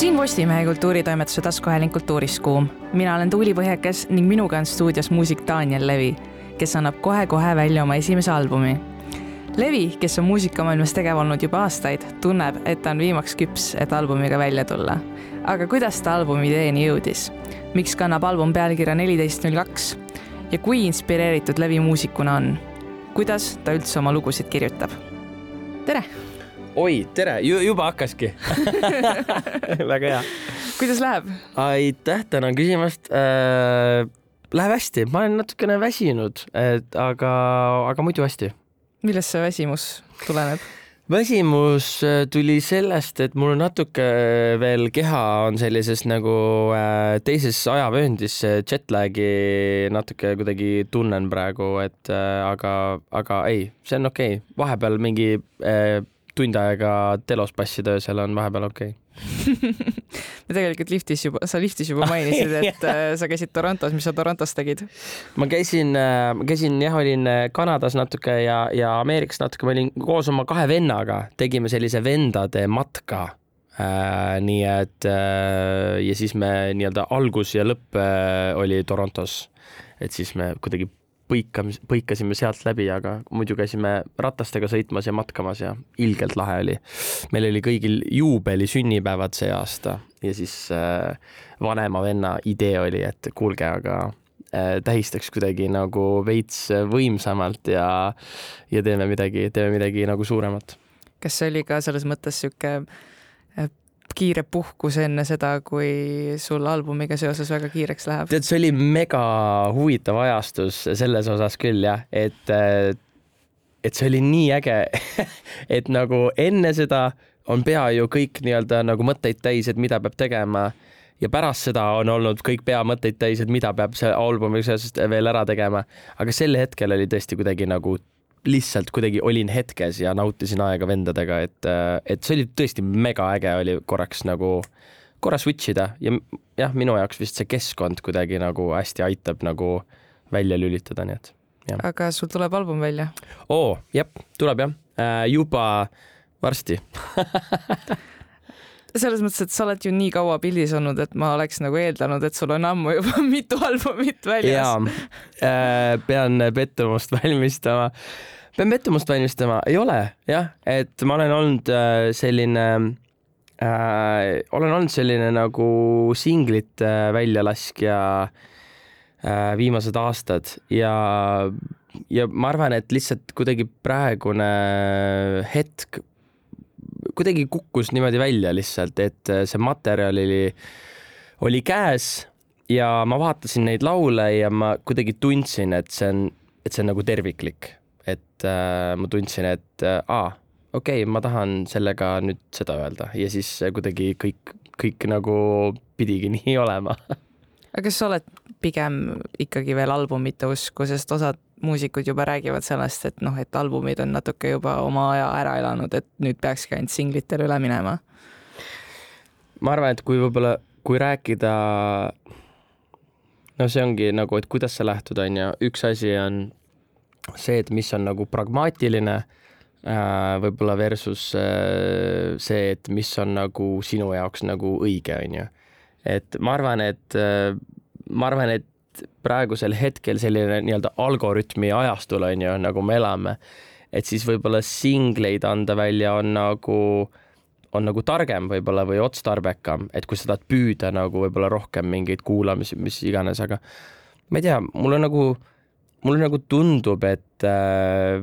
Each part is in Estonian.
siin Postimehe kultuuritoimetuse taskuhääling Kultuuriskuum. mina olen Tuuli Põhjakas ning minuga on stuudios muusik Daniel Levi, kes annab kohe-kohe välja oma esimese albumi. Levi, kes on muusikamaailmas tegev olnud juba aastaid, tunneb, et ta on viimaks küps, et albumiga välja tulla. aga kuidas ta albumi ideeni jõudis? miks kannab album pealkirja neliteist null kaks? ja kui inspireeritud Levi muusikuna on? kuidas ta üldse oma lugusid kirjutab? tere! Oi, tere, juba hakkaski väga hea. kuidas läheb? aitäh, tänan küsimast äh,. Läheb hästi, ma olen natukene väsinud, et aga, aga muidu hästi. millest see väsimus tuleneb? väsimus äh, tuli sellest, et mul natuke veel keha on sellises nagu äh, teises ajavööndis, jetlag'i natuke kuidagi tunnen praegu, et äh, aga, aga ei, see on okei okay., vahepeal mingi äh, tund aega telos passida öösel on vahepeal okei okay. me tegelikult liftis juba, sa liftis juba mainisid, et äh, sa käisid Torontos, mis sa Torontos tegid? ma käisin, äh, ma käisin jah, olin äh, Kanadas natuke ja, ja Ameerikas natuke, ma olin koos oma kahe vennaga, tegime sellise vendade matka äh,. nii et äh, ja siis me nii-öelda algus ja lõpp äh, oli Torontos. et siis me kuidagi põikamis, põikasime sealt läbi, aga muidu käisime ratastega sõitmas ja matkamas ja ilgelt lahe oli. meil oli kõigil juubeli sünnipäevad see aasta ja siis äh, vanema venna idee oli, et kuulge, aga äh, tähistaks kuidagi nagu veits võimsamalt ja, ja teeme midagi, teeme midagi nagu suuremat. kas see oli ka selles mõttes sihuke kiire puhkus enne seda, kui sul albumiga seoses väga kiireks läheb? tead, see oli mega huvitav ajastus selles osas küll jah, et, et see oli nii äge et nagu enne seda on pea ju kõik nii-öelda nagu mõtteid täis, et mida peab tegema ja pärast seda on olnud kõik pea mõtteid täis, et mida peab see albumiga seoses veel ära tegema. aga sel hetkel oli tõesti kuidagi nagu lihtsalt kuidagi olin hetkes ja nautisin aega vendadega, et, et see oli tõesti mega äge oli korraks nagu korra switch ida ja jah, minu jaoks vist see keskkond kuidagi nagu hästi aitab nagu välja lülitada, nii et. aga sul tuleb album välja? oo, jep, tuleb jah, äh, juba varsti selles mõttes, et sa oled ju nii kaua pildis olnud, et ma oleks nagu eeldanud, et sul on ammu juba mitu albumit väljas. jaa äh,, pean pettumust valmistama. pean pettumust valmistama, ei ole jah, et ma olen olnud äh, selline äh,, olen olnud selline nagu singlite äh, väljalaskja äh, viimased aastad ja ja ma arvan, et lihtsalt kuidagi praegune hetk kuidagi kukkus niimoodi välja lihtsalt, et äh, see materjal oli, oli käes ja ma vaatasin neid laule ja ma kuidagi tundsin, et see on, et see on nagu terviklik. et äh, ma tundsin, et äh, aa, okei okay,, ma tahan sellega nüüd seda öelda ja siis kuidagi kõik, kõik nagu pidigi nii olema aga kas sa oled pigem ikkagi veel albumite usku, sest osad muusikud juba räägivad sellest, et noh, et albumid on natuke juba oma aja ära elanud, et nüüd peakski ainult singlitele üle minema. ma arvan, et kui võib-olla, kui rääkida, no see ongi nagu, et kuidas sa lähtud, on ju, üks asi on see, et mis on nagu pragmaatiline äh, võib-olla versus äh, see, et mis on nagu sinu jaoks nagu õige, on ju. et ma arvan, et äh, ma arvan, et praegusel hetkel selline nii-öelda algoritmi ajastul on ju, nagu me elame, et siis võib-olla singleid anda välja on nagu, on nagu targem võib-olla või otstarbekam, et kui sa tahad püüda nagu võib-olla rohkem mingeid kuulamisi, mis iganes, aga ma ei tea, mulle nagu, mulle nagu tundub, et äh,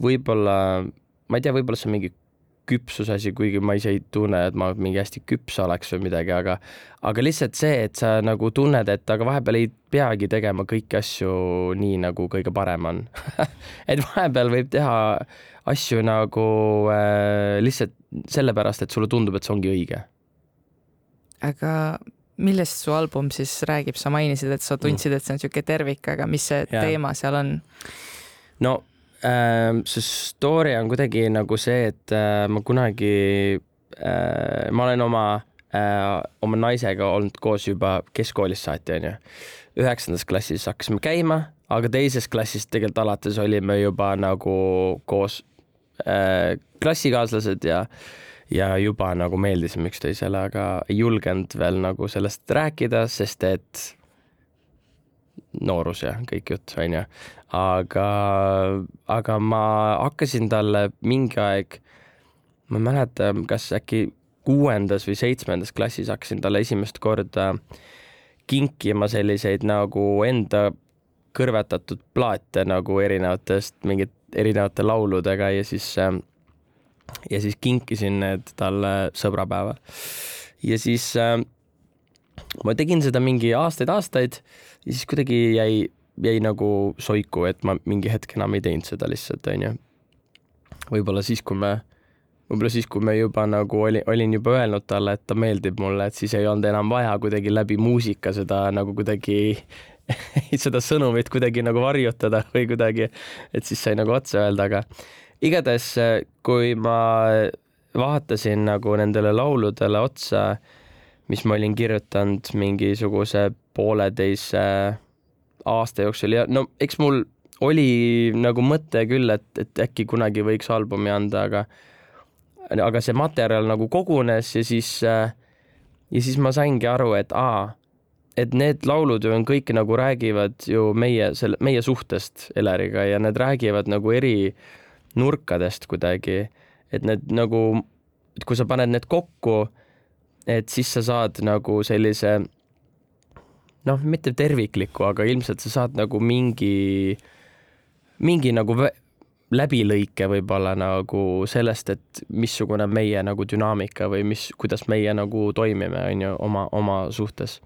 võib-olla, ma ei tea, võib-olla see on mingi küpsuse asi, kuigi ma ise ei tunne, et ma mingi hästi küps oleks või midagi, aga aga lihtsalt see, et sa nagu tunned, et aga vahepeal ei peagi tegema kõiki asju nii, nagu kõige parem on et vahepeal võib teha asju nagu äh, lihtsalt sellepärast, et sulle tundub, et see ongi õige. aga millest su album siis räägib, sa mainisid, et sa tundsid, et see on niisugune tervik, aga mis see ja. teema seal on? no Ehm, see story on kuidagi nagu see, et äh, ma kunagi, äh, ma olen oma, äh, oma naisega olnud koos juba keskkoolist saati, onju. üheksandas klassis hakkasime käima, aga teises klassis tegelikult alates olime juba nagu koos klassikaaslased ja ja juba nagu meeldisime üksteisele, aga ei julgenud veel nagu sellest rääkida, sest et noorus ja kõik jutt, onju. aga, aga ma hakkasin talle mingi aeg, ma ei mäleta, kas äkki kuuendas või seitsmendas klassis hakkasin talle esimest korda kinkima selliseid nagu enda kõrvetatud plaate nagu erinevatest mingit erinevate lauludega ja siis ja siis kinkisin need talle sõbrapäeval. ja siis äh, ma tegin seda mingi aastaid-aastaid ja siis kuidagi jäi, jäi nagu soiku, et ma mingi hetk enam ei teinud seda lihtsalt, onju. võib-olla siis, kui me, võib-olla siis, kui me juba nagu oli, olin juba öelnud talle, et ta meeldib mulle, et siis ei olnud enam vaja kuidagi läbi muusika seda nagu kuidagi seda sõnumit kuidagi nagu varjutada või kuidagi, et siis sai nagu otse öelda, aga igatahes, kui ma vaatasin nagu nendele lauludele otsa, mis ma olin kirjutanud mingisuguse pooleteise aasta jooksul ja no eks mul oli nagu mõte küll, et, et äkki kunagi võiks albumi anda, aga aga see materjal nagu kogunes ja siis ja siis ma saingi aru, et aa, et need laulud ju on kõik nagu räägivad ju meie selle, meie suhtest Eleriga ja need räägivad nagu eri nurkadest kuidagi, et need nagu, et kui sa paned need kokku et siis sa saad nagu sellise noh, mitte tervikliku, aga ilmselt sa saad nagu mingi, mingi nagu läbilõike võib-olla nagu sellest, et missugune meie nagu dünaamika või mis, kuidas meie nagu toimime, on ju, oma, oma suhtes.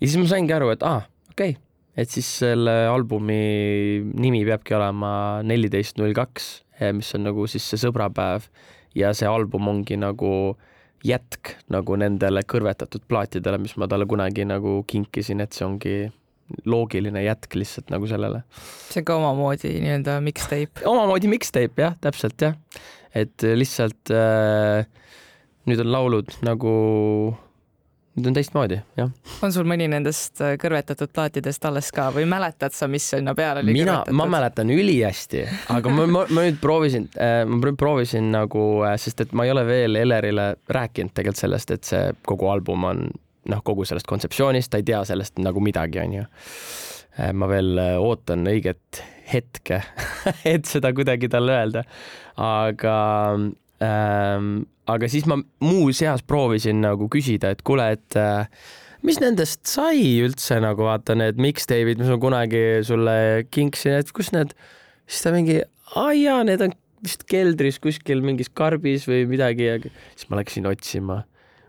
ja siis ma saingi aru, et aa ah,, okei okay., et siis selle albumi nimi peabki olema neliteist null kaks, mis on nagu siis see sõbrapäev ja see album ongi nagu äh, jätk nagu nendele kõrvetatud plaatidele, mis ma talle kunagi nagu kinkisin, et see ongi loogiline jätk lihtsalt nagu sellele. see on ka omamoodi nii-öelda mixtape. omamoodi mixtape jah, täpselt jah. et lihtsalt äh, nüüd on laulud nagu nüüd on teistmoodi, jah. on sul mõni nendest äh, kõrvetatud plaatidest alles ka või mäletad sa, mis sinna peale oli mina, ma mäletan ülihästi, aga ma, ma, ma nüüd proovisin, äh, ma nüüd proovisin nagu, äh, sest et ma ei ole veel Elerile rääkinud tegelikult sellest, et see kogu album on noh, kogu sellest kontseptsioonist, ta ei tea sellest nagu midagi, onju. ma veel ootan õiget hetke et seda kuidagi talle öelda, aga aga siis ma muuseas proovisin nagu küsida, et kuule, et äh, mis nendest sai üldse nagu vaata need mixtape'id, mis ma kunagi sulle kinksin, et kus need, siis ta mingi, aa jaa, need on vist keldris kuskil mingis karbis või midagi ja siis ma läksin otsima,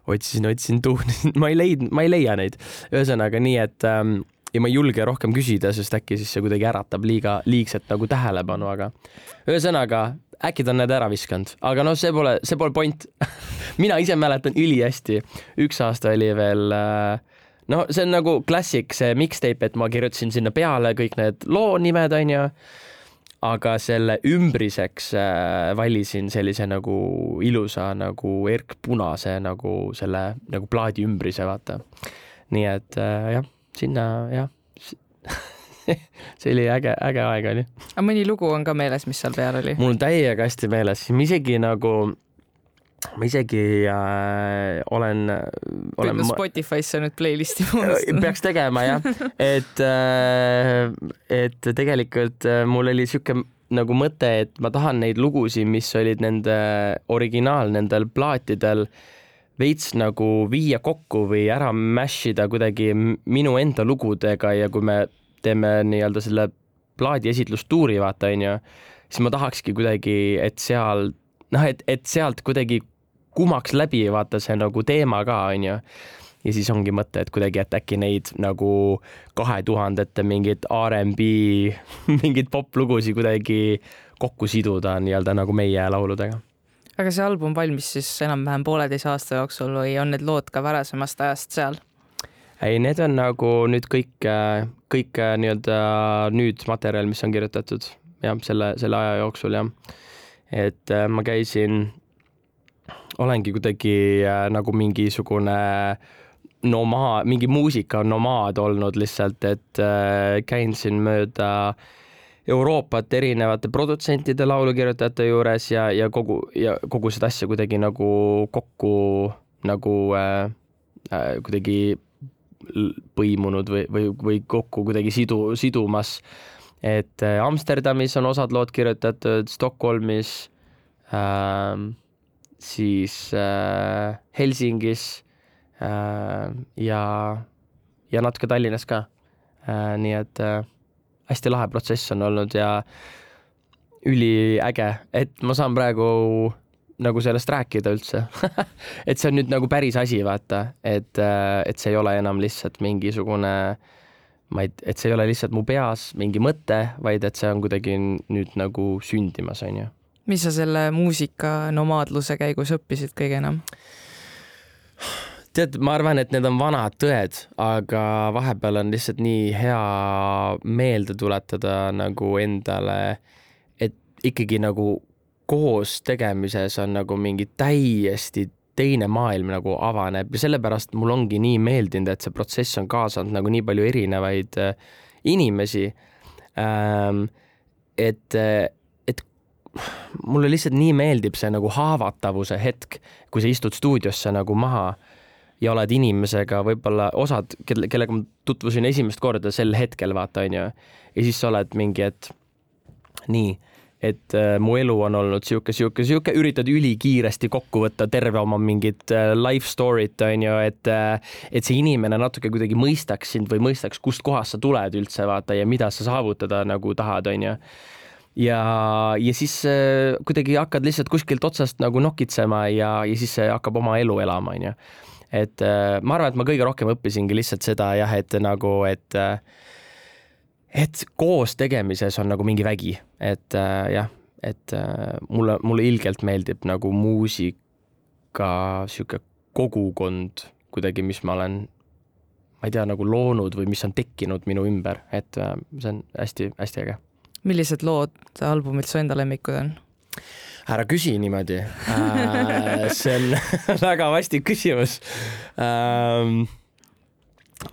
otsisin, otsisin, tuhnisin, ma ei leidnud, ma ei leia neid. ühesõnaga nii, et ähm, ja ma ei julge rohkem küsida, sest äkki siis see kuidagi äratab liiga, liigset nagu tähelepanu, aga ühesõnaga äkki ta on need ära viskanud, aga noh, see pole, see pole point mina ise mäletan ülihästi, üks aasta oli veel äh, no see on nagu klassik, see mixtape, et ma kirjutasin sinna peale kõik need loo nimed, onju. aga selle ümbriseks äh, valisin sellise nagu ilusa nagu erkpunase nagu selle nagu plaadi ümbrise, vaata. nii et äh, jah, sinna jah see oli äge, äge aeg oli. aga mõni lugu on ka meeles, mis seal peal oli? mul on täiega hästi meeles, ma isegi nagu, ma isegi äh, olen, olen. püüdnud Spotify'sse nüüd playlist'i moodustada. peaks tegema jah, et äh,, et tegelikult äh, mul oli sihuke nagu mõte, et ma tahan neid lugusid, mis olid nende originaal nendel plaatidel veits nagu viia kokku või ära mash ida kuidagi minu enda lugudega ja kui me teeme nii-öelda selle plaadi esitlustuuri, vaata, onju, siis ma tahakski kuidagi, et seal, noh, et, et sealt kuidagi kumaks läbi, vaata see nagu teema ka, onju ja siis ongi mõte, et kuidagi, et äkki neid nagu kahe tuhandete mingeid R'n'B mingeid poplugusid kuidagi kokku siduda nii-öelda nagu meie lauludega. aga see album valmis siis enam-vähem pooleteise aasta jooksul või on need lood ka varasemast ajast seal? Ei, need on nagu nüüd kõik, kõik nii-öelda nüüd materjal, mis on kirjutatud jah, selle, selle aja jooksul jah. et äh, ma käisin, olengi kuidagi äh, nagu mingisugune nomaad, mingi muusika nomaad olnud lihtsalt, et äh, käin siin mööda Euroopat erinevate produtsentide, laulukirjutajate juures ja, ja kogu ja kogu seda asja kuidagi nagu kokku nagu äh, äh, kuidagi põimunud või, või, või kokku kuidagi sidu, sidumas. et äh, Amsterdamis on osad lood kirjutatud, Stockholmis äh,, siis äh, Helsingis äh, ja, ja natuke Tallinnas ka äh,. nii et äh, hästi lahe protsess on olnud ja üliäge, et ma saan praegu nagu sellest rääkida üldse et see on nüüd nagu päris asi, vaata, et, äh, et see ei ole enam lihtsalt mingisugune ma ei, et see ei ole lihtsalt mu peas mingi mõte, vaid et see on kuidagi nüüd nagu sündimas, onju. mis sa selle muusikanomaadluse käigus õppisid kõige enam? tead, ma arvan, et need on vanad tõed, aga vahepeal on lihtsalt nii hea meelde tuletada nagu endale, et ikkagi nagu koos tegemises on nagu mingi täiesti teine maailm nagu avaneb ja sellepärast mul ongi nii meeldinud, et see protsess on kaasanud nagu nii palju erinevaid äh, inimesi ähm,. et, et mulle lihtsalt nii meeldib see nagu haavatavuse hetk, kui sa istud stuudiosse nagu maha ja oled inimesega, võib-olla osad, kelle, kellega ma tutvusin esimest korda sel hetkel, vaata, onju. ja siis sa oled mingi, et nii et äh, mu elu on olnud sihuke, sihuke, sihuke, üritad ülikiiresti kokku võtta terve oma mingit äh, life story't onju, et äh, et see inimene natuke kuidagi mõistaks sind või mõistaks, kust kohast sa tuled üldse vaata ja mida sa saavutada nagu tahad, onju ja, ja siis kuidagi hakkad lihtsalt kuskilt otsast nagu nokitsema ja, ja siis see hakkab oma elu elama, onju. et äh, ma arvan, et ma kõige rohkem õppisingi lihtsalt seda jah, et nagu, et äh, et koos tegemises on nagu mingi vägi, et äh, jah, et äh, mulle, mulle ilgelt meeldib nagu muusika sihuke kogukond kuidagi, mis ma olen, ma ei tea, nagu loonud või mis on tekkinud minu ümber, et äh, see on hästi-hästi äge. millised lood albumilt su enda lemmikud on? ära küsi niimoodi äh,. see on väga vastik küsimus ähm,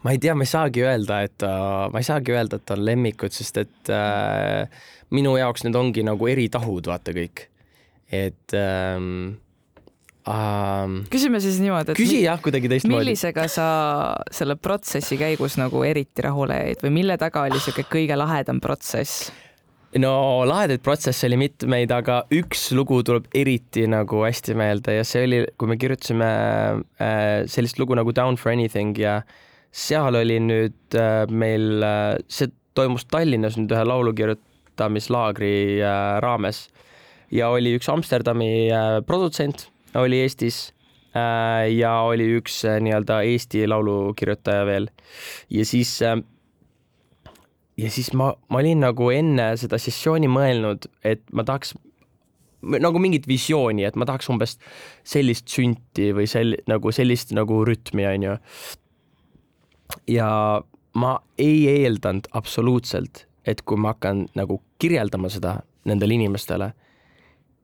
ma ei tea, ma ei saagi öelda, et ta, ma ei saagi öelda, et ta on lemmikud, sest et äh, minu jaoks need ongi nagu eri tahud, vaata kõik. et ähm, ähm, küsime siis niimoodi, et küsi jah, kuidagi teistmoodi. millisega sa selle protsessi käigus nagu eriti rahule jäid või mille taga oli niisugune kõige lahedam protsess? no lahedaid protsesse oli mitmeid, aga üks lugu tuleb eriti nagu hästi meelde ja see oli, kui me kirjutasime äh, sellist lugu nagu Down for anything ja äh, seal oli nüüd äh, meil, äh, see toimus Tallinnas nüüd ühe laulukirjutamislaagri äh, raames ja oli üks Amsterdami produtsent, oli Eestis ja oli üks nii-öelda Eesti laulukirjutaja veel. ja siis, ja siis ma, ma olin nagu enne seda sessiooni mõelnud, et ma tahaks nagu mingit visiooni, et ma tahaks umbes sellist sünti või sel-, nagu sellist nagu rütmi, onju ja ma ei eeldanud absoluutselt, et kui ma hakkan nagu kirjeldama seda nendele inimestele,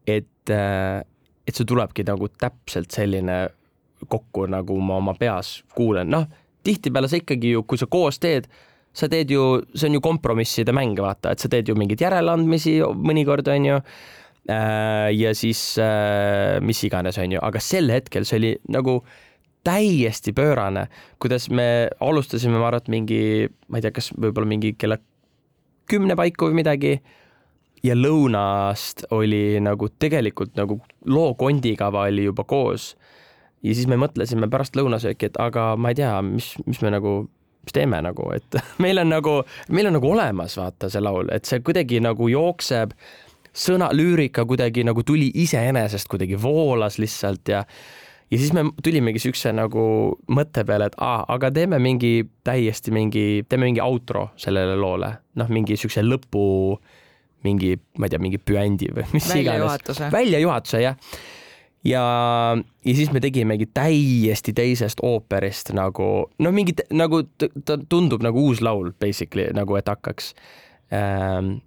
et, äh, et see tulebki nagu täpselt selline kokku, nagu ma oma peas kuulen, noh, tihtipeale sa ikkagi ju, kui sa koos teed, sa teed ju, see on ju kompromisside mäng, vaata, et sa teed ju mingeid järeleandmisi mõnikord, onju äh, ja siis äh, mis iganes, onju, aga sel hetkel see oli nagu äh, täiesti pöörane, kuidas me alustasime, ma arvan, et mingi, ma ei tea, kas võib-olla mingi kella kümne paiku või midagi ja lõunast oli nagu tegelikult nagu loo kondikava oli juba koos. ja siis me mõtlesime pärast lõunasööki, et aga ma ei tea, mis, mis me nagu, mis teeme nagu, et meil on nagu, meil on nagu olemas, vaata see laul, et see kuidagi nagu jookseb, sõna, lüürika kuidagi nagu tuli iseenesest kuidagi voolas lihtsalt ja ja siis me tulimegi siukse nagu mõtte peale, et aa, aga teeme mingi täiesti mingi, teeme mingi outro sellele loole, noh, mingi siukse lõpu, mingi, ma ei tea, mingi püändi või mis iganes. väljajuhatuse, jah. ja, ja siis me tegimegi täiesti teisest ooperist nagu, noh, mingi nagu ta tundub nagu uus laul basically nagu, et hakkaks ähm,.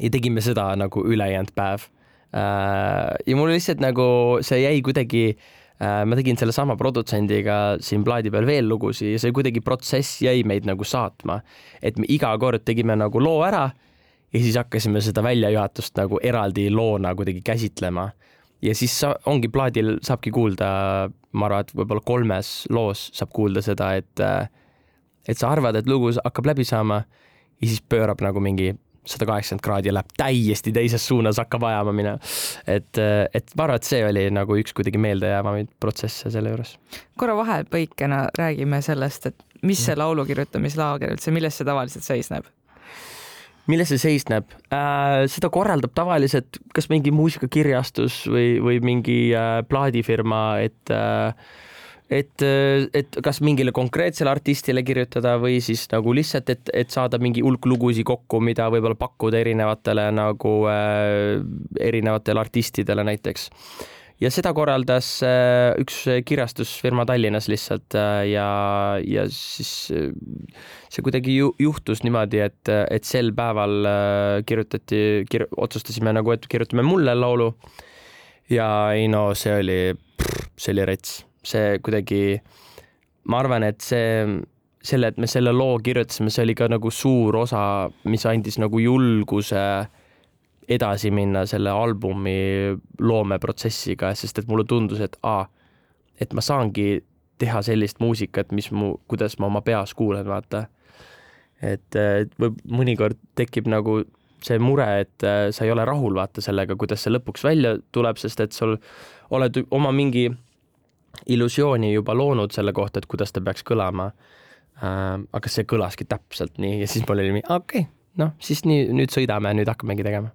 ja tegime seda nagu ülejäänud päev äh,. ja mul lihtsalt nagu see jäi kuidagi ma tegin sellesama produtsendiga siin plaadi peal veel lugusid ja see kuidagi protsess jäi meid nagu saatma. et me iga kord tegime nagu loo ära ja siis hakkasime seda väljajuhatust nagu eraldi loona kuidagi käsitlema. ja siis sa, ongi plaadil saabki kuulda, ma arvan, et võib-olla kolmes loos saab kuulda seda, et et sa arvad, et lugu hakkab läbi saama ja siis pöörab nagu mingi sada kaheksakümmend kraadi ja läheb täiesti teises suunas, hakkab ajama minema. et, et ma arvan, et see oli nagu üks kuidagi meeldejäävamaid protsesse selle juures. korra vahepõikena räägime sellest, et mis see laulu kirjutamislaager üldse, milles see tavaliselt seisneb? milles see seisneb äh,? seda korraldab tavaliselt kas mingi muusikakirjastus või, või mingi äh, plaadifirma, et äh, et, et kas mingile konkreetsele artistile kirjutada või siis nagu lihtsalt, et, et saada mingi hulk lugusid kokku, mida võib-olla pakkuda erinevatele nagu äh, erinevatele artistidele näiteks. ja seda korraldas äh, üks kirjastusfirma Tallinnas lihtsalt äh, ja, ja siis äh, see kuidagi ju, juhtus niimoodi, et, et sel päeval äh, kirjutati kir,, otsustasime nagu, et kirjutame mulle laulu. ja ei no see oli, see oli rets see kuidagi, ma arvan, et see, selle, et me selle loo kirjutasime, see oli ka nagu suur osa, mis andis nagu julguse edasi minna selle albumi loomeprotsessiga, sest et mulle tundus, et aa, et ma saangi teha sellist muusikat, mis mu, kuidas ma oma peas kuulen, vaata. et võib, mõnikord tekib nagu see mure, et äh, sa ei ole rahul, vaata sellega, kuidas see lõpuks välja tuleb, sest et sul oled oma mingi illusiooni juba loonud selle kohta, et kuidas ta peaks kõlama äh,. aga see kõlaski täpselt nii ja siis mul oli okei okay,, noh siis nii, nüüd sõidame, nüüd hakkamegi tegema.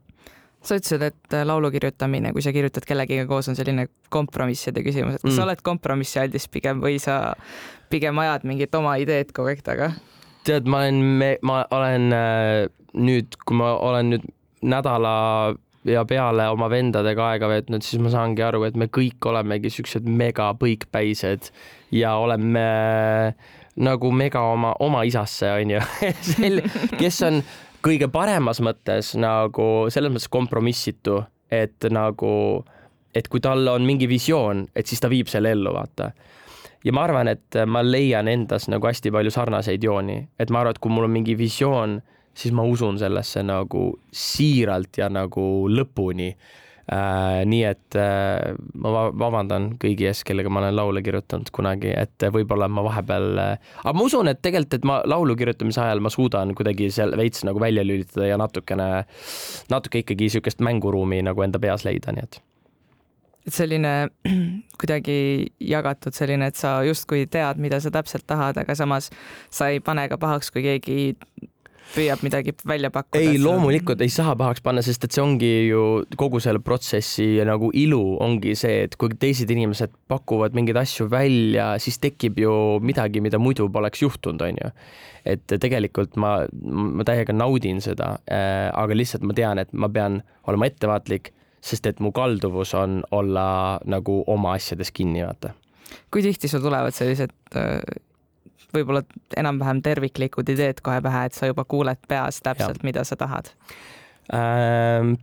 sa ütlesid, et äh, laulu kirjutamine, kui sa kirjutad kellegiga koos, on selline kompromisside küsimus, et kas mm. sa oled kompromissialdis pigem või sa pigem ajad mingit oma ideed kogu aeg taga? tead, ma olen, ma olen äh, nüüd, kui ma olen nüüd nädala ja peale oma vendadega aega veetnud, siis ma saangi aru, et me kõik olemegi siuksed mega põikpäised ja oleme nagu mega oma, oma isasse, onju. Sel-, kes on kõige paremas mõttes nagu selles mõttes kompromissitu, et nagu, et kui tal on mingi visioon, et siis ta viib selle ellu, vaata. Ja ma arvan, et ma leian endas nagu hästi palju sarnaseid jooni, et ma arvan, et kui mul on mingi visioon siis ma usun sellesse nagu siiralt ja nagu lõpuni äh,. nii et äh, ma vabandan kõigi ees, kellega ma olen laule kirjutanud kunagi, et võib-olla ma vahepeal äh,, aga ma usun, et tegelikult, et ma laulu kirjutamise ajal ma suudan kuidagi seal veits nagu välja lülitada ja natukene, natuke ikkagi niisugust mänguruumi nagu enda peas leida, nii et et selline kuidagi jagatud selline, et sa justkui tead, mida sa täpselt tahad, aga samas sa ei pane ka pahaks, kui keegi püüab midagi välja pakkuda. ei, loomulikult ei saa pahaks panna, sest et see ongi ju kogu selle protsessi nagu ilu ongi see, et kui teised inimesed pakuvad mingeid asju välja, siis tekib ju midagi, mida muidu poleks juhtunud, onju. et tegelikult ma, ma täiega naudin seda äh,, aga lihtsalt ma tean, et ma pean olema ettevaatlik, sest et mu kalduvus on olla nagu oma asjades kinni, vaata. kui tihti sul tulevad sellised äh võib-olla enam-vähem terviklikud ideed kohe pähe, et sa juba kuuled peas täpselt, mida sa tahad ähm,?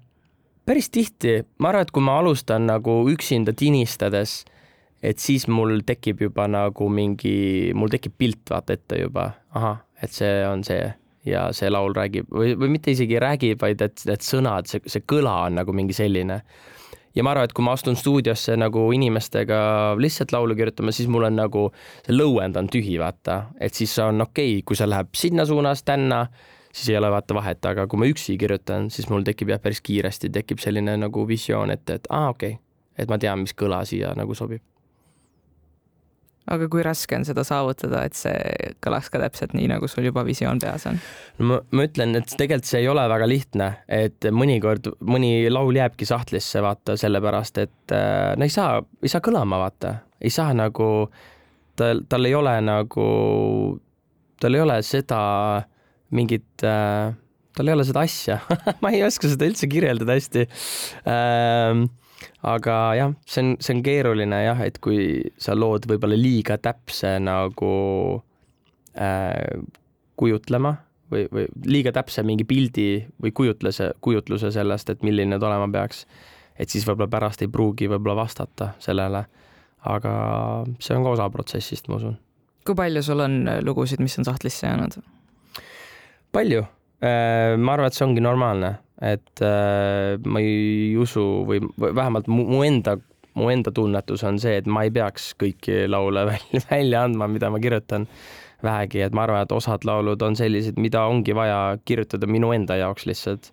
päris tihti, ma arvan, et kui ma alustan nagu üksinda tinistades, et siis mul tekib juba nagu mingi, mul tekib pilt vaata ette juba, ahah, et see on see ja see laul räägib või, või mitte isegi räägib, vaid et need sõnad, see, see kõla on nagu mingi selline ja ma arvan, et kui ma astun stuudiosse nagu inimestega lihtsalt laulu kirjutama, siis mul on nagu see lõuend on tühi, vaata, et siis on okei okay,, kui see läheb sinna suunas, tänna, siis ei ole vaata vahet, aga kui ma üksi kirjutan, siis mul tekib jah, päris kiiresti tekib selline nagu visioon, et, et aa, okei okay., et ma tean, mis kõla siia nagu sobib aga kui raske on seda saavutada, et see kõlaks ka täpselt nii, nagu sul juba visioon peas on? no ma, ma ütlen, et tegelikult see ei ole väga lihtne, et mõnikord mõni laul jääbki sahtlisse, vaata, sellepärast et äh, no ei saa, ei saa kõlama, vaata, ei saa nagu, tal, tal ei ole nagu, tal ei ole seda mingit äh, tal ei ole seda asja. Ma ei oska seda üldse kirjeldada hästi. Ähm, aga jah, see on, see on keeruline jah, et kui sa lood võib-olla liiga täpse nagu äh, kujutlema või, või liiga täpse mingi pildi või kujutluse, kujutluse sellest, et milline ta olema peaks, et siis võib-olla pärast ei pruugi võib-olla vastata sellele. aga see on ka osa protsessist, ma usun. kui palju sul on lugusid, mis on sahtlisse jäänud? palju Äh, ma arvan, et see ongi normaalne, et äh, ma ei usu või vähemalt mu, enda, mu enda tunnetus on see, et ma ei peaks kõiki laule välja, välja andma, mida ma kirjutan vähegi, et ma arvan, et osad laulud on sellised, mida ongi vaja kirjutada minu enda jaoks lihtsalt.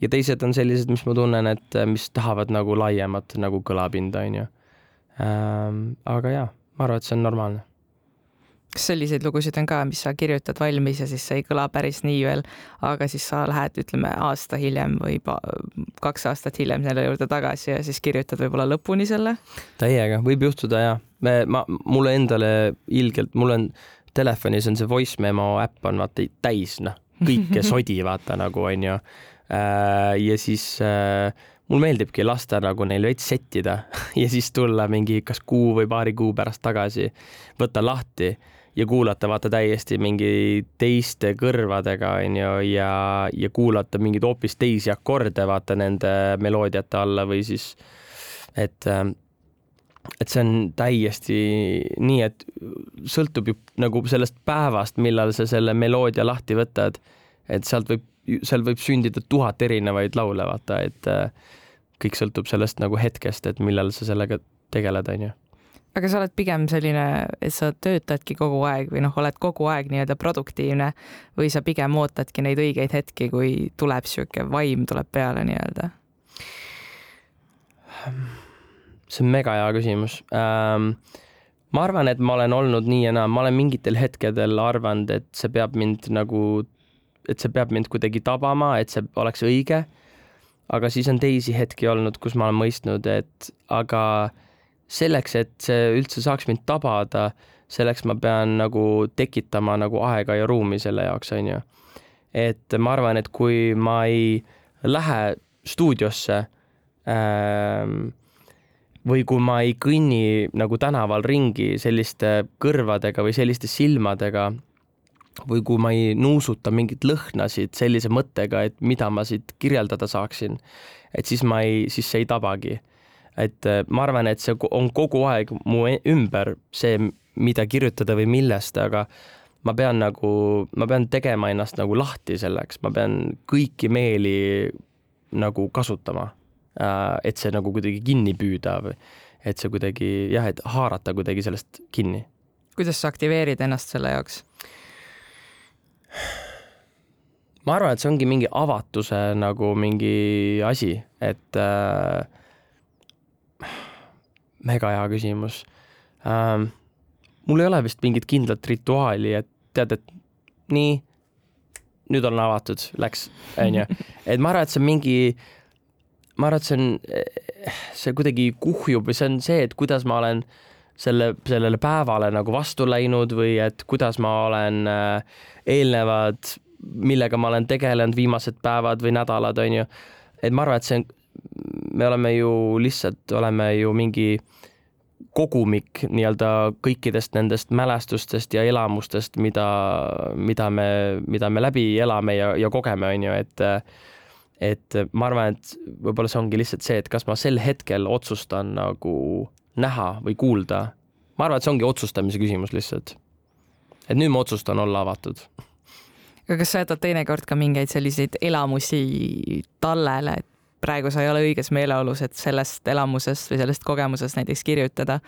ja teised on sellised, mis ma tunnen, et mis tahavad nagu laiemat nagu kõlapinda, onju. Ähm, aga jaa, ma arvan, et see on normaalne kas selliseid lugusid on ka, mis sa kirjutad valmis ja siis see ei kõla päris nii veel, aga siis sa lähed, ütleme aasta hiljem või kaks aastat hiljem selle juurde tagasi ja siis kirjutad võib-olla lõpuni selle? täiega, võib juhtuda ja me, ma, mulle endale ilgelt, mul on telefonis on see voice memo äpp on vaata täis, noh, kõike sodi vaata nagu onju. Äh, ja siis äh, mul meeldibki lasta nagu neil veits settida ja siis tulla mingi kas kuu või paari kuu pärast tagasi, võtta lahti ja kuulata vaata täiesti mingi teiste kõrvadega onju ja, ja kuulata mingeid hoopis teisi akorde vaata nende meloodiate alla või siis et et see on täiesti nii, et sõltub ju nagu sellest päevast, millal sa selle meloodia lahti võtad, et sealt võib, seal võib sündida tuhat erinevaid laule, vaata, et kõik sõltub sellest nagu hetkest, et millal sa sellega tegeled, onju aga sa oled pigem selline, et sa töötadki kogu aeg või noh, oled kogu aeg nii-öelda produktiivne või sa pigem ootadki neid õigeid hetki, kui tuleb sihuke vaim tuleb peale nii-öelda? see on mega hea küsimus ähm,. ma arvan, et ma olen olnud nii ja naa, ma olen mingitel hetkedel arvanud, et see peab mind nagu, et see peab mind kuidagi tabama, et see oleks õige. aga siis on teisi hetki olnud, kus ma olen mõistnud, et aga äh, selleks, et see üldse saaks mind tabada, selleks ma pean nagu tekitama nagu aega ja ruumi selle jaoks, onju. et ma arvan, et kui ma ei lähe stuudiosse ähm, või kui ma ei kõnni nagu tänaval ringi selliste kõrvadega või selliste silmadega või kui ma ei nuusuta mingeid lõhnasid sellise mõttega, et mida ma siit kirjeldada saaksin, et siis ma ei, siis see ei tabagi et äh, ma arvan, et see on kogu aeg mu e-, ümber see, mida kirjutada või millest, aga ma pean nagu, ma pean tegema ennast nagu lahti selleks, ma pean kõiki meeli nagu kasutama. Äh, et see nagu kuidagi kinni püüda või et see kuidagi jah, et haarata kuidagi sellest kinni. kuidas sa aktiveerid ennast selle jaoks? ma arvan, et see ongi mingi avatuse nagu mingi asi, et äh, mega hea küsimus ähm,. mul ei ole vist mingit kindlat rituaali, et tead, et nii, nüüd on avatud, läks, onju. et ma arvan, et see on mingi, ma arvan, et see on, see kuidagi kuhjub või see on see, et kuidas ma olen selle, sellele päevale nagu vastu läinud või et kuidas ma olen äh, eelnevad, millega ma olen tegelenud viimased päevad või nädalad, onju. et ma arvan, et see on, me oleme ju lihtsalt, oleme ju mingi kogumik nii-öelda kõikidest nendest mälestustest ja elamustest, mida, mida me, mida me läbi elame ja, ja kogeme, on ju, et et ma arvan, et võib-olla see ongi lihtsalt see, et kas ma sel hetkel otsustan nagu näha või kuulda. ma arvan, et see ongi otsustamise küsimus lihtsalt. et nüüd ma otsustan olla avatud aga kas sa jätad teinekord ka mingeid selliseid elamusi tallele, et praegu sa ei ole õiges meeleolus, et sellest elamusest või sellest kogemusest näiteks kirjutada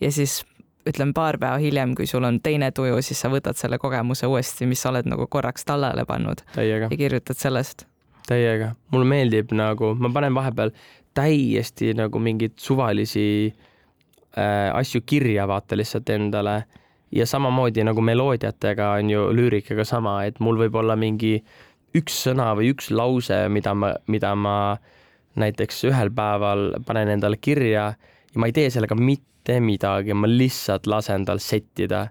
ja siis ütleme paar päeva hiljem, kui sul on teine tuju, siis sa võtad selle kogemuse uuesti, mis sa oled nagu korraks tallele pannud Täiega. ja kirjutad sellest. täiega, mulle meeldib nagu, ma panen vahepeal täiesti nagu mingeid suvalisi äh, asju kirja, vaata lihtsalt endale ja samamoodi nagu meloodiatega on ju lüürikaga sama, et mul võib olla mingi üks sõna või üks lause, mida ma, mida ma näiteks ühel päeval panen endale kirja ja ma ei tee sellega mitte midagi, ma lihtsalt lasen tal settida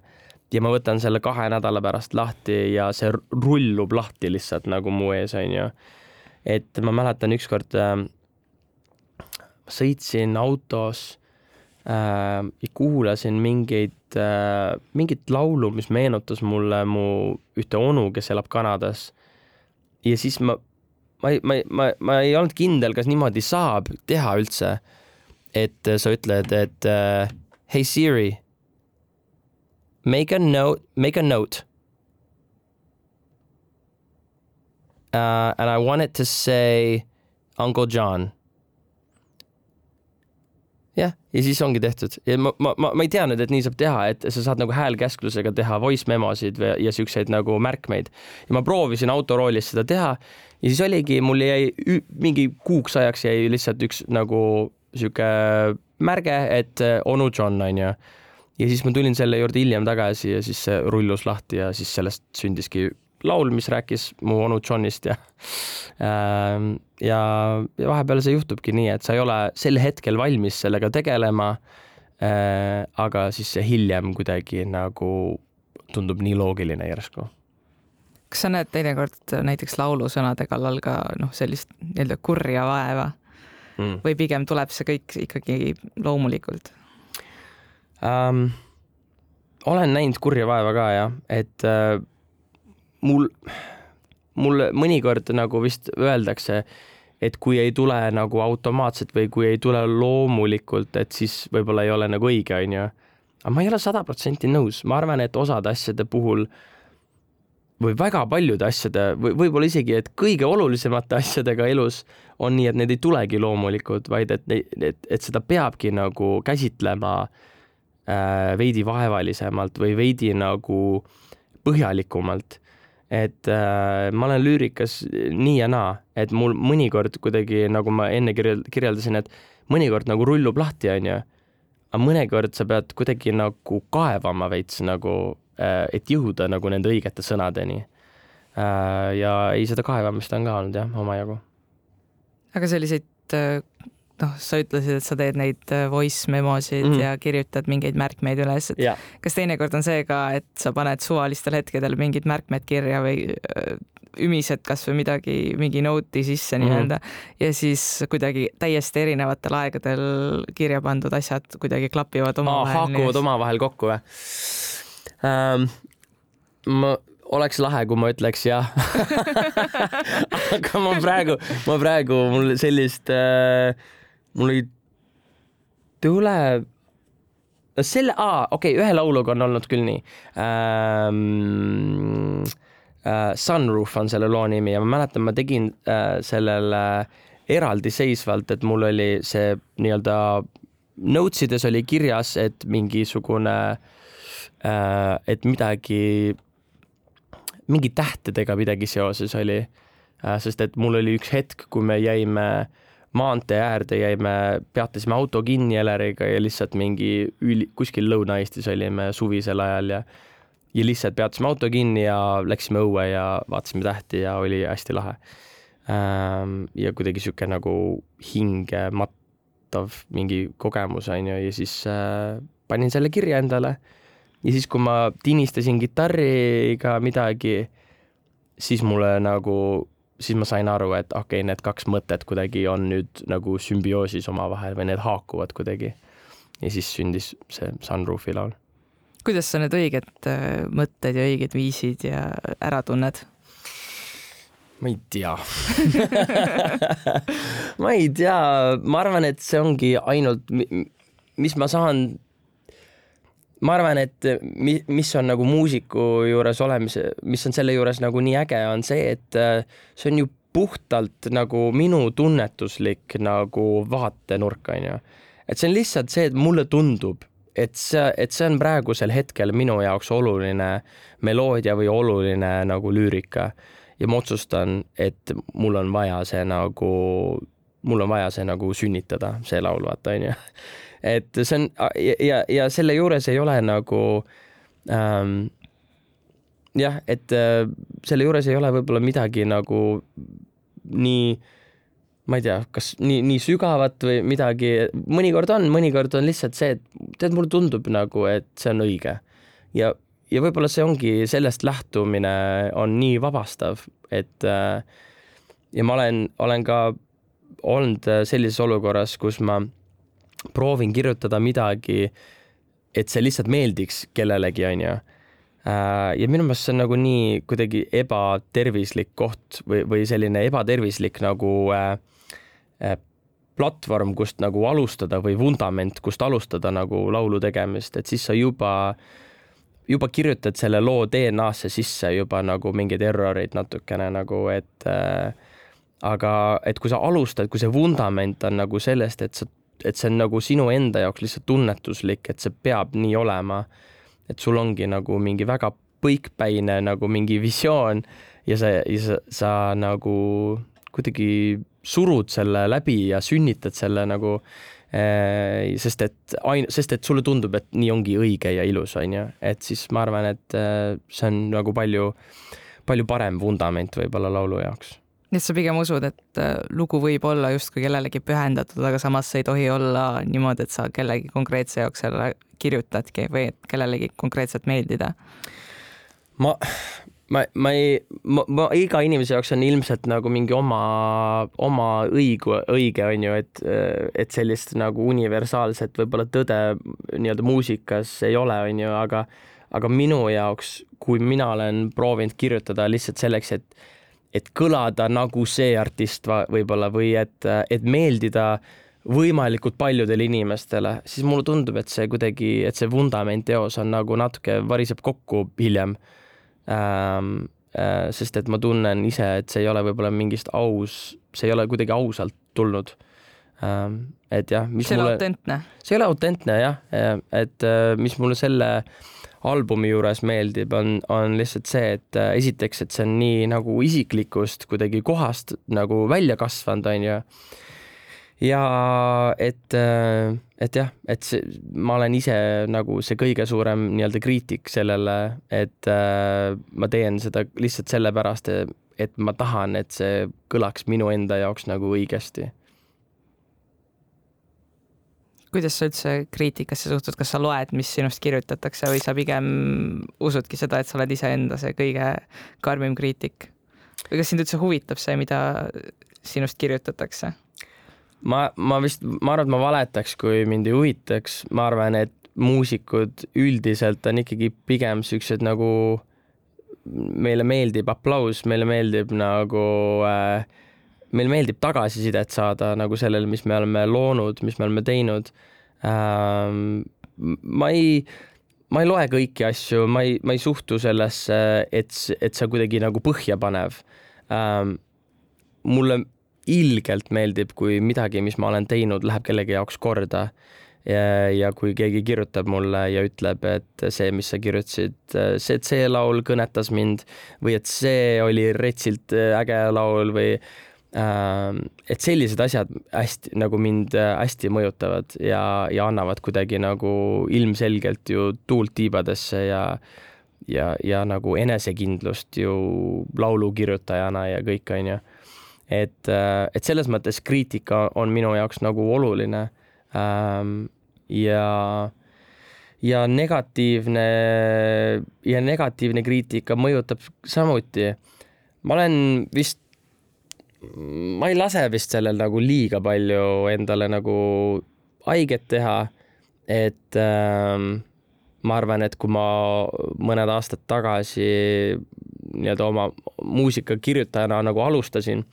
ja ma võtan selle kahe nädala pärast lahti ja see rullub lahti lihtsalt nagu mu ees, onju. et ma mäletan ükskord äh, sõitsin autos äh, ja kuulasin mingeid äh,, mingit laulu, mis meenutas mulle mu ühte onu, kes elab Kanadas. ja siis ma ma ei, ma ei, ma, ma ei olnud kindel, kas niimoodi saab teha üldse. et sa ütled, et uh, hey Siri, make a note, make a note. uh, and I wanted to say Uncle John. Jah, ja siis ongi tehtud ja ma, ma, ma, ma ei teadnud, et nii saab teha, et sa saad nagu häälkäsklusega teha voice memosid või, ja siukseid nagu märkmeid. ja ma proovisin autoroolis seda teha ja siis oligi, mul jäi mingi kuuks ajaks jäi lihtsalt üks nagu sihuke märge, et äh, onu John onju. ja siis ma tulin selle juurde hiljem tagasi ja siis see rullus lahti ja siis sellest sündiski laul, mis rääkis mu onu Johnist ja ähm, ja, ja vahepeal see juhtubki nii, et sa ei ole sel hetkel valmis sellega tegelema äh,. aga siis see hiljem kuidagi nagu tundub nii loogiline järsku. kas sa näed teinekord näiteks laulusõnade kallal ka noh, sellist nii-öelda kurja vaeva mm. või pigem tuleb see kõik ikkagi loomulikult um,? olen näinud kurja vaeva ka jah, et äh, mul, mul mõnikord nagu vist öeldakse, et kui ei tule nagu automaatselt või kui ei tule loomulikult, et siis võib-olla ei ole nagu õige, onju. aga ma ei ole sada protsenti nõus, ma arvan, et osade asjade puhul või väga paljude asjade või võib-olla isegi, et kõige olulisemate asjadega elus on nii, et need ei tulegi loomulikud, vaid et, et, et seda peabki nagu käsitlema äh, veidi vaevalisemalt või veidi nagu põhjalikumalt et äh, ma olen lüürikas nii ja naa, et mul mõnikord kuidagi, nagu ma enne kirjeld-, kirjeldasin, et mõnikord nagu rullub lahti, onju. aga mõnikord sa pead kuidagi nagu kaevama veits nagu äh,, et jõuda nagu nende õigete sõnadeni äh,. ja ei, seda kaevamist on ka olnud jah, omajagu. aga selliseid äh, noh, sa ütlesid, et sa teed neid äh, voice memosid mm -hmm. ja kirjutad mingeid märkmeid üles, et yeah. kas teinekord on see ka, et sa paned suvalistel hetkedel mingid märkmed kirja või äh, ümised kasvõi midagi, mingi note'i sisse mhm. nii-öelda mm -hmm. ja siis kuidagi täiesti erinevatel aegadel kirja pandud asjad kuidagi klapivad omavahel. haakuvad omavahel kokku või um,? ma oleks lahe, kui ma ütleks jah aga ma praegu, ma praegu mul sellist äh, mul ei tule, selle, aa, okei okay,, ühe lauluga on olnud küll nii ähm,. Äh, Sunroof on selle loo nimi ja ma mäletan, ma tegin äh, sellele eraldiseisvalt, et mul oli see nii-öelda notes ides oli kirjas, et mingisugune äh,, et midagi, mingi tähtedega midagi seoses oli äh,. sest et mul oli üks hetk, kui me jäime äh, maantee äärde jäime, peatasime auto kinni Eleriga ja lihtsalt mingi üli, kuskil Lõuna-Eestis olime suvisel ajal ja ja lihtsalt peatasime auto kinni ja läksime õue ja vaatasime tähti ja oli hästi lahe. Ähm, ja kuidagi sihuke nagu hingemattav mingi kogemus on ju ja siis äh, panin selle kirja endale. ja siis, kui ma tinistasin kitarriga midagi, siis mulle nagu siis ma sain aru, et okei okay,, need kaks mõtet kuidagi on nüüd nagu sümbioosis omavahel või need haakuvad kuidagi. ja siis sündis see Sunroofi laul. kuidas sa need õiged äh, mõtted ja õiged viisid ja ära tunned? ma ei tea ma ei tea, ma arvan, et see ongi ainult, mis ma saan ma arvan, et mi-, mis on nagu muusiku juures olemise, mis on selle juures nagu nii äge, on see, et äh, see on ju puhtalt nagu minu tunnetuslik nagu vaatenurk, on ju. et see on lihtsalt see, et mulle tundub, et see, et see on praegusel hetkel minu jaoks oluline meloodia või oluline nagu lüürika ja ma otsustan, et mul on vaja see nagu, mul on vaja see nagu sünnitada, see laul, vaata, onju et see on ja, ja selle juures ei ole nagu ähm, jah, et äh, selle juures ei ole võib-olla midagi nagu nii, ma ei tea, kas nii, nii sügavat või midagi, mõnikord on, mõnikord on lihtsalt see, et tead, mulle tundub nagu, et see on õige. ja, ja võib-olla see ongi, sellest lähtumine on nii vabastav, et äh, ja ma olen, olen ka olnud sellises olukorras, kus ma proovin kirjutada midagi, et see lihtsalt meeldiks kellelegi, onju. Äh, ja minu meelest see on nagu nii kuidagi ebatervislik koht või, või selline ebatervislik nagu äh, äh, platvorm, kust nagu alustada või vundament, kust alustada nagu laulu tegemist, et siis sa juba juba kirjutad selle loo DNA-sse sisse juba nagu mingeid erroreid natukene nagu, et äh, aga et kui sa alustad, kui see vundament on nagu sellest, et sa, et see on nagu sinu enda jaoks lihtsalt tunnetuslik, et see peab nii olema, et sul ongi nagu mingi väga põikpäine nagu mingi visioon ja sa, ja sa, sa nagu kuidagi surud selle läbi ja sünnitad selle nagu eh, sest et ain-, sest et sulle tundub, et nii ongi õige ja ilus, on ju, et siis ma arvan, et eh, see on nagu palju, palju parem vundament võib-olla laulu jaoks nii et sa pigem usud, et äh, lugu võib olla justkui kellelegi pühendatud, aga samas see ei tohi olla niimoodi, et sa kellegi konkreetse jaoks selle kirjutadki või et kellelegi konkreetselt meeldida? ma, ma, ma ei, ma, ma iga inimese jaoks on ilmselt nagu mingi oma, oma õigu, õige on ju, et, et sellist nagu universaalset võib-olla tõde nii-öelda muusikas ei ole, on ju, aga, aga minu jaoks, kui mina olen proovinud kirjutada lihtsalt selleks, et et kõlada nagu see artist võib-olla või et, et meeldida võimalikult paljudele inimestele, siis mulle tundub, et see kuidagi, et see vundament eos on nagu natuke variseb kokku hiljem ähm,. Äh, sest et ma tunnen ise, et see ei ole võib-olla mingist aus, see ei ole kuidagi ausalt tulnud ähm,. et jah. see ei ole autentne. see ei ole autentne jah, et äh, mis mulle selle äh, albumi juures meeldib, on, on lihtsalt see, et äh, esiteks, et see on nii nagu isiklikust kuidagi kohast nagu välja kasvanud, on ju. ja et, äh, et jah, et see, ma olen ise nagu see kõige suurem nii-öelda kriitik sellele, et äh, ma teen seda lihtsalt sellepärast, et ma tahan, et see kõlaks minu enda jaoks nagu õigesti kuidas sa üldse kriitikasse suhtud, kas sa loed, mis sinust kirjutatakse või sa pigem usudki seda, et sa oled iseenda see kõige karmim kriitik? või kas sind üldse huvitab see, mida sinust kirjutatakse? ma, ma vist, ma arvan, et ma valetaks, kui mind ei huvitaks, ma arvan, et muusikud üldiselt on ikkagi pigem siuksed nagu, meile meeldib aplaus, meile meeldib nagu äh, meil meeldib tagasisidet saada nagu sellele, mis me oleme loonud, mis me oleme teinud ähm,. ma ei, ma ei loe kõiki asju, ma ei, ma ei suhtu sellesse, et, et see kuidagi nagu põhjapanev ähm,. mulle ilgelt meeldib, kui midagi, mis ma olen teinud, läheb kellegi jaoks korda ja, ja kui keegi kirjutab mulle ja ütleb, et see, mis sa kirjutasid, see, et see laul kõnetas mind või et see oli retsilt äge laul või Ähm, et sellised asjad hästi nagu mind äh, hästi mõjutavad ja, ja annavad kuidagi nagu ilmselgelt ju tuult tiibadesse ja ja, ja nagu enesekindlust ju laulukirjutajana ja kõik, on ju. et, äh, et selles mõttes kriitika on minu jaoks nagu oluline. Ähm, ja, ja negatiivne ja negatiivne kriitika mõjutab samuti. ma olen vist ma ei lase vist sellel nagu liiga palju endale nagu haiget teha. et äh, ma arvan, et kui ma mõned aastad tagasi nii-öelda oma muusikakirjutajana nagu alustasin,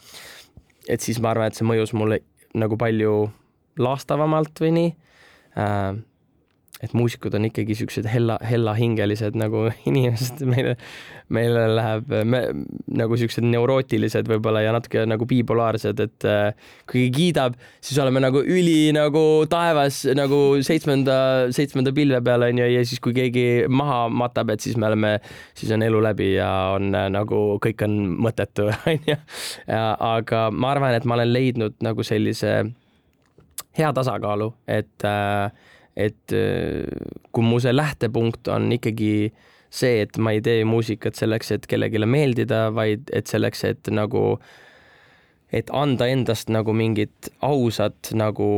et siis ma arvan, et see mõjus mulle nagu palju laastavamalt või nii äh, et muusikud on ikkagi siuksed hella, hellahingelised nagu inimesed, meile, meile läheb me, nagu siuksed neurootilised võib-olla ja natuke nagu bipolaarsed, et äh, kui keegi kiidab, siis oleme nagu üli nagu taevas nagu seitsmenda, seitsmenda pilve peal onju ja siis, kui keegi maha matab, et siis me oleme, siis on elu läbi ja on äh, nagu kõik on mõttetu onju. aga ma arvan, et ma olen leidnud nagu sellise hea tasakaalu, et äh, et äh, kui mu see lähtepunkt on ikkagi see, et ma ei tee muusikat selleks, et kellelegi meeldida, vaid et selleks, et nagu, et anda endast nagu mingit ausat nagu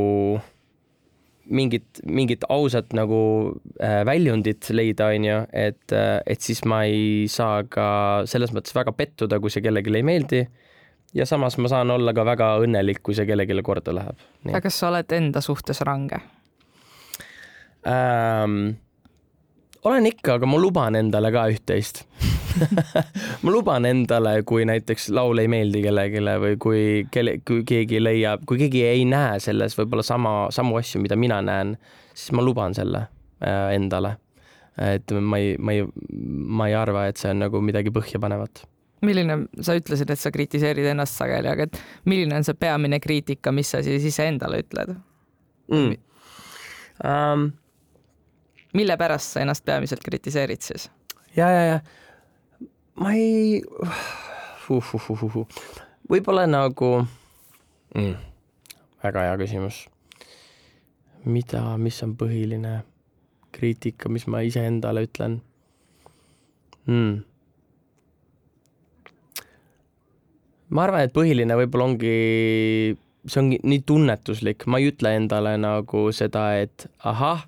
mingit, mingit ausat nagu äh, väljundit leida, onju, et, äh, et siis ma ei saa ka selles mõttes väga pettuda, kui see kellelegi ei meeldi. ja samas ma saan olla ka väga õnnelik, kui see kellelegi korda läheb. aga kas sa oled enda suhtes range? Ähm,? olen ikka, aga ma luban endale ka üht-teist ma luban endale, kui näiteks laul ei meeldi kellelegi või kui kelle, kui keegi leiab, kui keegi ei näe selles võib-olla sama, samu asju, mida mina näen, siis ma luban selle äh, endale et ma ei, ma ei, ma ei arva, et see on nagu midagi põhjapanevat milline, sa ütlesid, et sa kritiseerid ennast sageli, aga et milline on see peamine kriitika, mis sa siis iseendale ütled mm.? Um, mille pärast sa ennast peamiselt kritiseerid siis? ja, ja, ja ma ei uh,, uh, uh, uh, võib-olla nagu mm., väga hea küsimus. mida, mis on põhiline kriitika, mis ma iseendale ütlen mm.? ma arvan, et põhiline võib-olla ongi, see ongi nii tunnetuslik, ma ei ütle endale nagu seda, et ahah,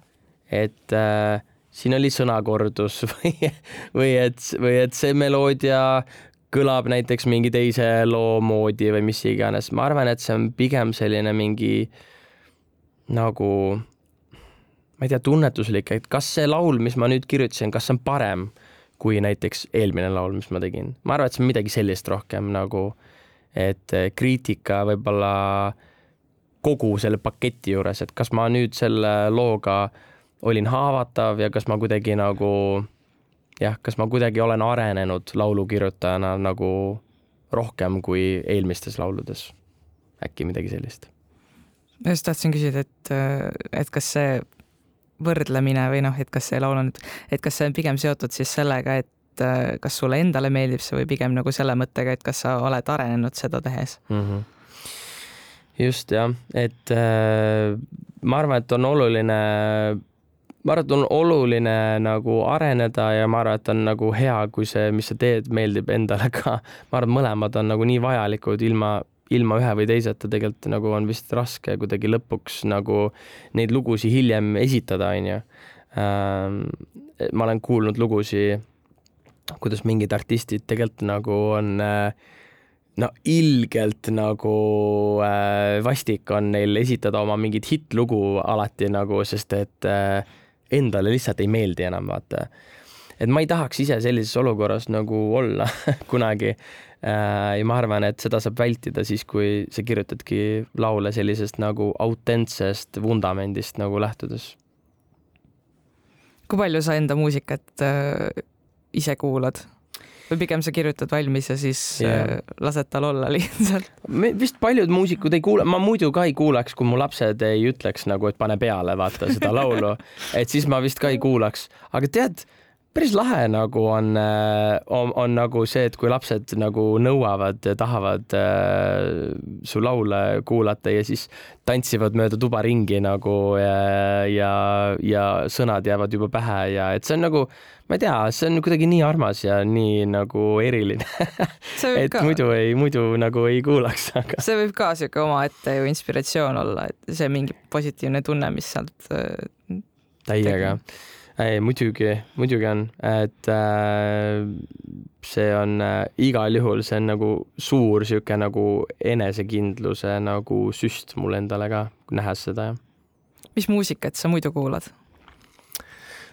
et äh, siin oli sõnakordus või, või et, või et see meloodia kõlab näiteks mingi teise loo moodi või mis iganes, ma arvan, et see on pigem selline mingi nagu ma ei tea, tunnetuslik, et kas see laul, mis ma nüüd kirjutasin, kas see on parem kui näiteks eelmine laul, mis ma tegin. ma arvan, et see on midagi sellist rohkem nagu, et eh, kriitika võib-olla kogu selle paketi juures, et kas ma nüüd selle looga olin haavatav ja kas ma kuidagi nagu jah, kas ma kuidagi olen arenenud laulukirjutajana nagu rohkem kui eelmistes lauludes. äkki midagi sellist. ma just tahtsin küsida, et, et kas see võrdlemine või noh, et kas see laul on, et kas see on pigem seotud siis sellega, et kas sulle endale meeldib see või pigem nagu selle mõttega, et kas sa oled arenenud seda tehes mm? -hmm. just jah, et äh, ma arvan, et on oluline, ma arvan, et on oluline nagu areneda ja ma arvan, et on nagu hea, kui see, mis sa teed, meeldib endale ka. ma arvan, mõlemad on nagu nii vajalikud ilma ilma ühe või teiseta tegelikult nagu on vist raske kuidagi lõpuks nagu neid lugusid hiljem esitada, onju. Ähm, ma olen kuulnud lugusid, kuidas mingid artistid tegelikult nagu on äh, no ilgelt nagu äh, vastik on neil esitada oma mingit hittlugu alati nagu, sest et äh, endale lihtsalt ei meeldi enam, vaata. et ma ei tahaks ise sellises olukorras nagu olla kunagi Äh, ja ma arvan, et seda saab vältida siis, kui sa kirjutadki laule sellisest nagu autentsest vundamendist nagu lähtudes. kui palju sa enda muusikat äh, ise kuulad? Või pigem sa kirjutad valmis ja siis yeah. äh, lased tal olla lihtsalt? vist paljud muusikud ei kuule, ma muidu ka ei kuulaks, kui mu lapsed ei ütleks nagu, et pane peale, vaata seda laulu, et siis ma vist ka ei kuulaks, aga tead päris lahe nagu on, äh, on, on nagu see, et kui lapsed nagu nõuavad, tahavad äh, su laule kuulata ja siis tantsivad mööda tuba ringi nagu ja, ja, ja sõnad jäävad juba pähe ja et see on nagu, ma ei tea, see on kuidagi nii armas ja nii nagu eriline et ka... muidu ei, muidu nagu ei kuulaks aga. see võib ka sihuke omaette ju inspiratsioon olla, et see mingi positiivne tunne, mis sealt äh, täiega tegi ei, muidugi, muidugi on, et äh, see on äh, igal juhul, see on nagu suur sihuke nagu enesekindluse nagu süst mulle endale ka, nähes seda, jah. mis muusikat sa muidu kuulad?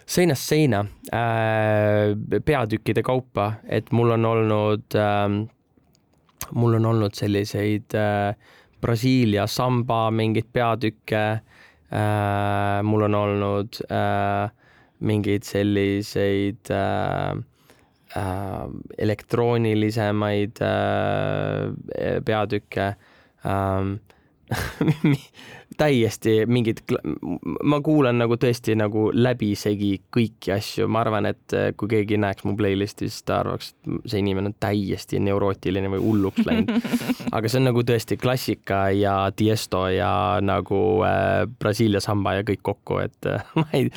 seinast seina äh,, peatükkide kaupa, et mul on olnud äh,, mul on olnud selliseid äh, Brasiilia samba mingeid peatükke äh,, mul on olnud äh, mingeid selliseid äh, äh, elektroonilisemaid äh, peatükke ähm, täiesti mingid, ma kuulan nagu tõesti nagu läbisegi kõiki asju, ma arvan, et äh, kui keegi näeks mu playlist'i, siis ta arvaks, et see inimene on täiesti neurootiline või hulluks läinud. aga see on nagu tõesti klassika ja Tiesto ja nagu äh, Brasiilia samba ja kõik kokku, et äh, ma ei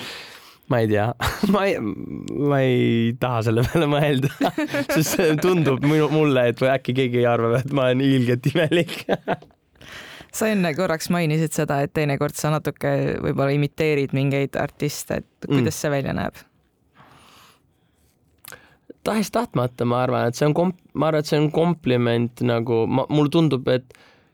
ma ei tea, ma ei, ma ei taha selle peale mõelda sest see tundub minu, mulle, et või äkki keegi arvab, et ma olen ilgelt imelik sa enne korraks mainisid seda, et teinekord sa natuke võib-olla imiteerid mingeid artiste, et kuidas mm. see välja näeb? tahes-tahtmata, ma arvan, et see on komp-, ma arvan, et see on kompliment nagu, ma, mulle tundub, et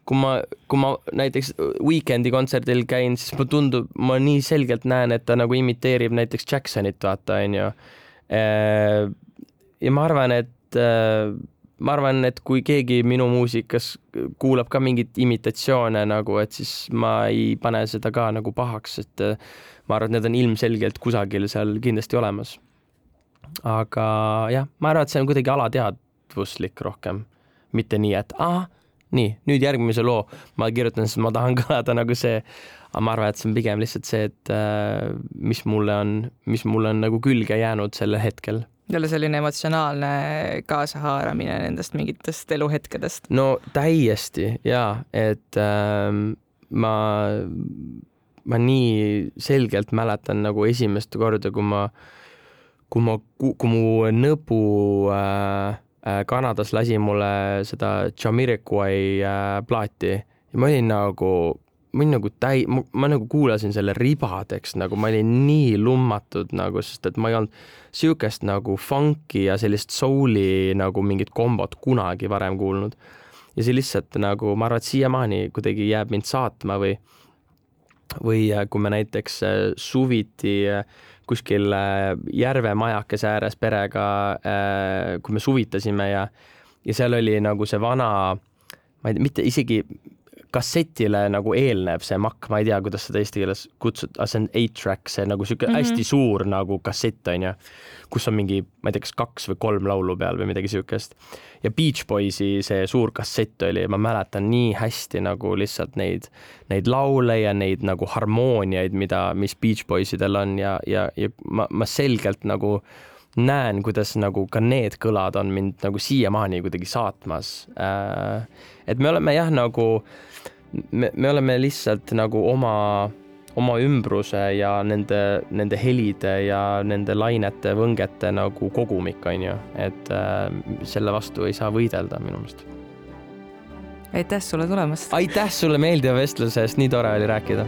kui ma, kui ma näiteks Weekend'i kontserdil käin, siis mulle tundub, ma nii selgelt näen, et ta nagu imiteerib näiteks Jacksonit, vaata, onju. Äh, ja ma arvan, et äh, ma arvan, et kui keegi minu muusikas kuulab ka mingeid imitatsioone nagu, et siis ma ei pane seda ka nagu pahaks, et äh, ma arvan, et need on ilmselgelt kusagil seal kindlasti olemas. aga jah, ma arvan, et see on kuidagi alateadvuslik rohkem, mitte nii, et ahah, nii, nüüd järgmise loo ma kirjutan, sest ma tahan kõlada nagu see. aga ma arvan, et see on pigem lihtsalt see, et äh, mis mulle on, mis mulle on nagu külge jäänud sellel hetkel jälle selline emotsionaalne kaasahaaramine nendest mingitest eluhetkedest. no täiesti ja, et äh, ma, ma nii selgelt mäletan nagu esimest korda, kui ma, kui ma, kui mu nõbu äh, Kanadas lasi mulle seda Jamiroquai äh, plaati ja ma olin nagu ma olin nagu täi-, ma nagu kuulasin selle ribadeks, nagu ma olin nii lummatud nagu, sest et ma ei olnud sihukest nagu funk'i ja sellist soul'i nagu mingit kombot kunagi varem kuulnud. ja see lihtsalt nagu, ma arvan, et siiamaani kuidagi jääb mind saatma või, või äh, kui me näiteks äh, suviti äh, kuskil järvemajakese ääres perega, kui me suvitasime ja, ja seal oli nagu see vana, ma ei tea, mitte isegi kassetile nagu eelneb see makk, ma ei tea, kuidas seda eesti keeles kutsud, see on eight-track, see nagu sihuke mm -hmm. hästi suur nagu kassett onju, kus on mingi, ma ei tea, kas kaks või kolm laulu peal või midagi siukest. ja Beach Boysi see suur kassett oli, ma mäletan nii hästi nagu lihtsalt neid, neid laule ja neid nagu harmooniaid, mida, mis Beach Boysidel on ja, ja, ja ma, ma selgelt nagu näen, kuidas nagu ka need kõlad on mind nagu siiamaani kuidagi saatmas. Äh, et me oleme jah, nagu me, me oleme lihtsalt nagu oma, oma ümbruse ja nende, nende helide ja nende lainete, võngete nagu kogumik, on ju, et äh, selle vastu ei saa võidelda minu meelest. aitäh sulle tulemast! aitäh sulle meeldiva vestluse eest, nii tore oli rääkida